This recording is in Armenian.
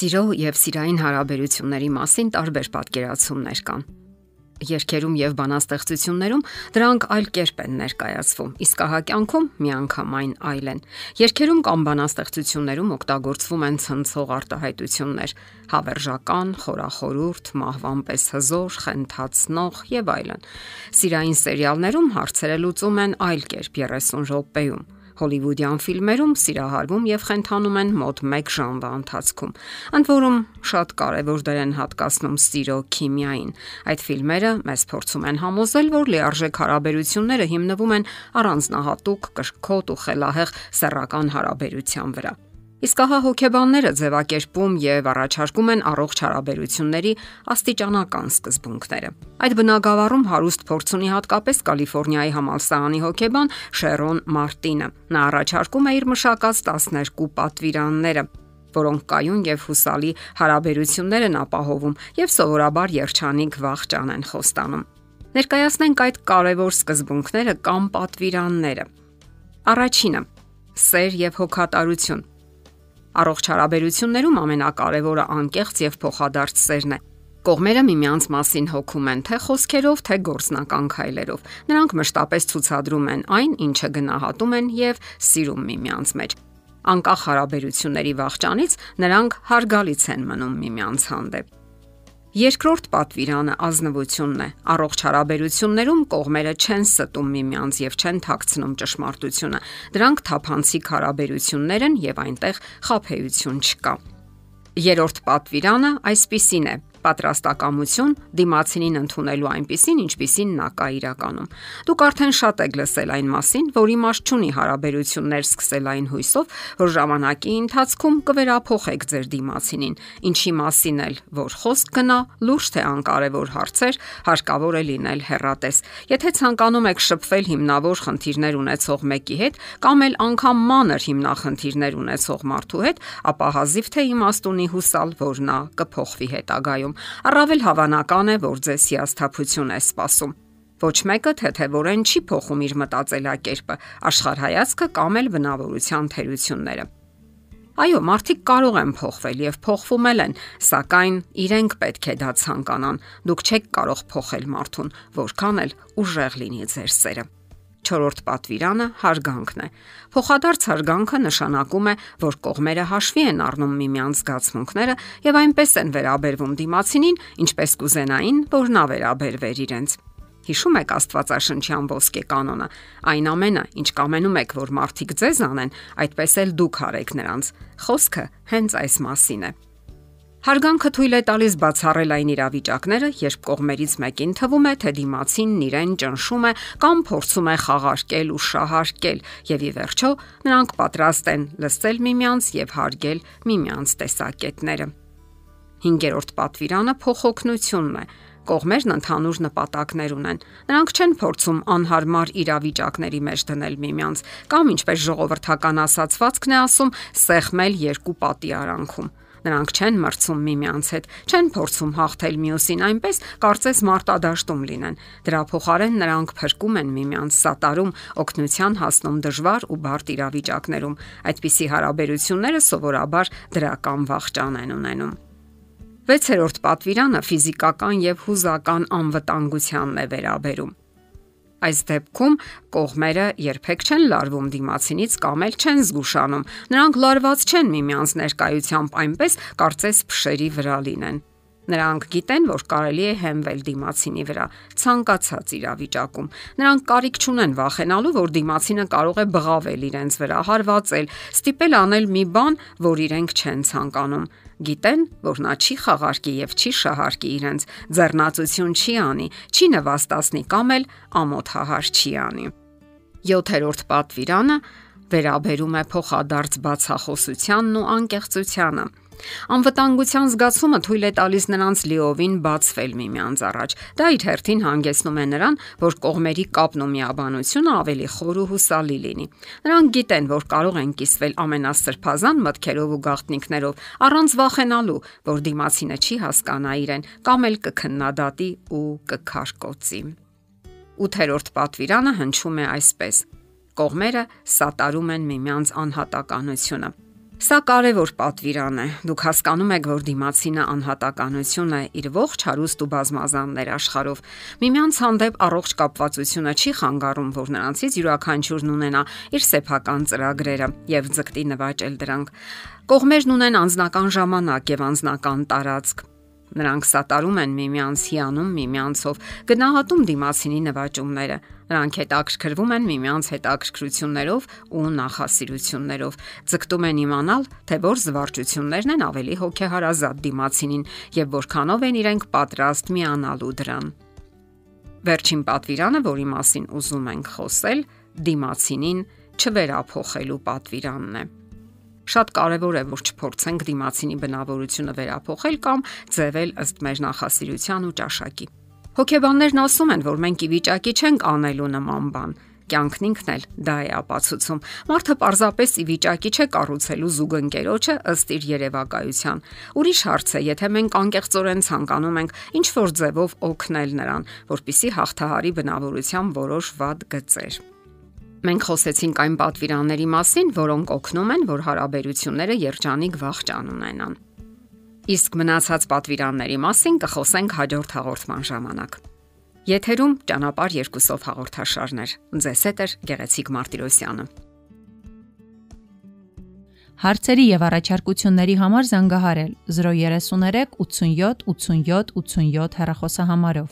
Սիրո եւ սիրային հարաբերությունների մասին տարբեր պատկերացումներ կան։ Երկերում եւ բանաստեղծություններում դրանք այլ կերպ են ներկայացվում, իսկ ահա կյանքում միանգամայն այլ են։ Երկերում կամ բանաստեղծություններում օգտագործվում են ցնցող արտահայտություններ՝ հավերժական, խորախորուրդ, մահվան պես հզոր, խենթացնող եւ այլն։ Սիրային սերիալներում հարցերը լուծում են այլ կերպ 30 րոպեում հոլիվուդյան ֆիլմերում սիրահարվում եւ խենթանում են մոտ 1 ժամվա ընթացքում։ Ընդ որում շատ կարեւոր դեր են հատկացնում սիրո քիմիային։ Այդ ֆիլմերը մեզ փորձում են համոզել, որ լիարժեք հարաբերությունները հիմնվում են առանձնահատուկ, կրկոտ ու խելահեղ սեռական հարաբերության վրա։ Իսկ ահա հոգեբանները ձևակերպում եւ առաջարկում են առողջ հարաբերությունների աստիճանական սկզբունքները։ Այդ բնագավառում հարուստ փորձ ունի հատկապես Կալիֆոռնիայի համալսարանի հոգեբան Շերոն Մարտինը։ Նա առաջարկում է իր մշակած 12 պատվիրանները, որոնք կայուն եւ հուսալի հարաբերություններ են ապահովում եւ սովորաբար երջանիկ վախճան են խոստանում։ Ներկայացնենք այդ կարևոր սկզբունքները կամ պատվիրանները։ Առաջինը՝ սեր եւ հոգատարություն Առողջ հարաբերություններում ամենակարևորը անկեղծ եւ փոխադարձ սերն է։ Կողմերը միմյանց մասին հոգում են թե խոսքերով, թե գործնական քայլերով։ Նրանք մշտապես ցուցադրում են այն, ինչը գնահատում են եւ սիրում միմյանց մեջ։ Անկախ հարաբերությունների վաղճանից նրանք հարգալից են մնում միմյանց հանդեպ։ Երկրորդ պատվիրանը ազնվությունն է։ Առողջ հարաբերություններում կողմերը չեն ստում միմյանց եւ չեն թաքցնում ճշմարտությունը։ Դրանք թափանցիկ հարաբերություններ են եւ այնտեղ խափեություն չկա։ Երորդ պատվիրանը այսպիսին է պատրաստակամություն դիմացինին ընդունելու այնպիսին, ինչպիսին նա կա իրականում։ Դուք արդեն շատ եք լսել այն մասին, որ իմաստ չունի հարաբերություններ սկսել այն հույսով, որ ժամանակի ընթացքում կվերափոխեք ձեր դիմացինին, ինչի մասին էլ որ խոսք գնա, լուրջ թե անկարևոր հարցեր, հարկավոր է լինել հերատես։ Եթե ցանկանում եք շփվել հիմնավոր խնդիրներ ունեցող մեկի հետ կամ էլ անգամ մանր հիմնախնդիրներ ունեցող մարդու հետ, ապա հազիվ թե իմաստ ունի հուսալ, որ նա կփոխվի հետագայում ընթացքում, առավել հավանական է, որ ձեզ հիասթափություն է սպասում։ Ոչ մեկը թեթևորեն չի փոխում իր մտածելակերպը, աշխարհայացքը կամ էլ բնավորության թերությունները։ Այո, մարդիկ կարող են փոխվել եւ փոխվում են, սակայն իրենք պետք է դա ցանկանան։ Դուք չեք կարող փոխել մարդուն, որքան էլ ուժեղ լինի ձեր սերը։ Չորրորդ պատվիրանը հարգանքն է։ Փոխադարձ հարգանքը նշանակում է, որ կողմերը հաշվի են առնում միմյանց զգացմունքները եւ այնպես են վերաբերվում դիմացինին, ինչպես կուզենային, որ նա վերաբերվեր իրենց։ Հիշում եք Աստվածաշնչյան ոսկե կանոնը. այն ամենը, ինչ կամենում եք, որ մարդիկ ձեզ անեն, այդպես էլ դուք արեք նրանց։ Խոսքը հենց այս մասին է։ Հարգանքը թույլ է տալիս բացառել այն իրավիճակները, երբ կողմերից մեկին թվում է, թե դիմացինն իրեն ճնշում է կամ փորձում է խաղարկել ու շահարկել, եւ ի վերջո նրանք պատրաստ են լսել միմյանց եւ հարգել միմյանց տեսակետները։ 5-րդ պատվիրանը փոխօգնությունն է կողմերն ընդհանուր նպատակներ ունեն։ Նրանք չեն փորձում անհարմար իրավիճակների մեջ դնել միմյանց կամ ինչպես ժողովրդական ասացվածքն է ասում, սեղմել երկու պատի արանքում։ Նրանք չեն մրցում միմյանց հետ, չեն փորձում հաղթել մյուսին այնպես, կարծես մարտադաշտում լինեն։ Դրա փոխարեն նրանք փրկում են միմյանց, սատարում, օգնության հասնում դժվար ու բարդ իրավիճակներում։ Այդպիսի հարաբերությունները սովորաբար դրական վախճան են ունենում։ 6-րդ պատվիրանը ֆիզիկական եւ հուզական անվտանգությանն է վերաբերում։ Այս դեպքում կողմերը երբեք չեն լարվում դիմացինից կամ էլ չեն զգուշանում։ Նրանք լարված չեն միմյանց ներկայությամբ այնպես, կարծես փշերի վրա լինեն։ Նրանք գիտեն, որ կարելի է հենվել դիմացինի վրա ցանկացած իրավիճակում։ Նրանք կարիք չունեն վախենալու, որ դիմացինը կարող է բղավել իրենց վրա, հարվածել, ստիպել անել մի բան, որ իրենք չեն ցանկանում գիտեն, որ նա չի խաղարկի եւ չի շահարկի իրենց, ձեռնացություն չի անի, չի նվաստացնի կամ էլ ամոթահար չի անի։ 7-րդ պատվիրանը վերաբերում է փոխադարձ բացախոսությանն ու անկեղծությանը։ Անվտանգության զգացումը թույլ է տալիս նրանց լիովին բացվել միմյանց առաջ։ Դա իր հերթին հանգեցնում է նրան, որ կողմերի կապն ու միաբանությունը ավելի խոր ու հուսալի լինի։ Նրանք գիտեն, որ կարող են կիսվել ամենասրբազան մտքերով ու գաղտնիքներով, առանց վախենալու, որ դիմացինը չի հասկանա իրեն կամ էլ կքննադատի ու կքարկոցի։ 8-րդ պատվիրանը հնչում է այսպես. Կողմերը սատարում են միմյանց անհատականությունը Սա կարևոր պատվիրան է։ Դուք հասկանում եք, որ դիմացինը անհատականություն է իր ողջ հարուստ ու բազմազան ներաշխարով։ Միմյանց հանդեպ առողջ կապվածությունը չի խանգարում, որ նրանցից յուրաքանչյուրն ունենա իր սեփական ծրագրերը եւ ձգտի նվաճել դրանք։ Կողմերն ունեն անձնական ժամանակ եւ անձնական տարածք Նրանք սատարում են միմյանց հիանում միմյանցով, գնահատում դիմացինի նվաճումները։ Նրանք հետաքրքրվում են միմյանց հետաքրքրություններով ու նախասիրություններով։ Ձգտում են իմանալ, թե որ զվարճություններն են ավելի հոգեհարազատ դիմացինին եւ որքանով են իրենք պատրաստ միանալու դրան։ Վերջին պատվիրանը, որի մասին ուզում ենք խոսել, դիմացինին չվերափոխելու պատվիրանն է Շատ կարևոր է, որ չփորձենք դիմացինի բնավորությունը վերափոխել կամ ձևել ըստ մեր նախասիրության ու ճաշակի։ Հոգեբաններն ասում են, որ մենք ի վիճակի չենք անելու նման բան, կյանքն ինքն էլ դա է ապացուցում։ Մարդը պարզապես ի վիճակի չէ կառուցելու զուգընկերոջը ըստ իր երևակայության։ Ուրիշ հարց է, եթե մենք անկեղծորեն ցանկանում ենք ինչ որ ձևով օգնել նրան, որpիսի հաղթահարի բնավորության որոշ վատ գծեր։ Մենք խոսեցինք այն պատվիրանների մասին, որոնք օգնում են, որ հարաբերությունները երջանիկ վաղճան ունենան։ Իսկ մնացած պատվիրանների մասին կխոսենք հաջորդ հաղորդման ժամանակ։ Եթերում ճանապար երկուսով հաղորդաշարներ։ Ձեզ հետ է Գեղեցիկ Մարտիրոսյանը։ Հարցերի եւ առաջարկությունների համար զանգահարել 033 87 87 87 հեռախոսահամարով։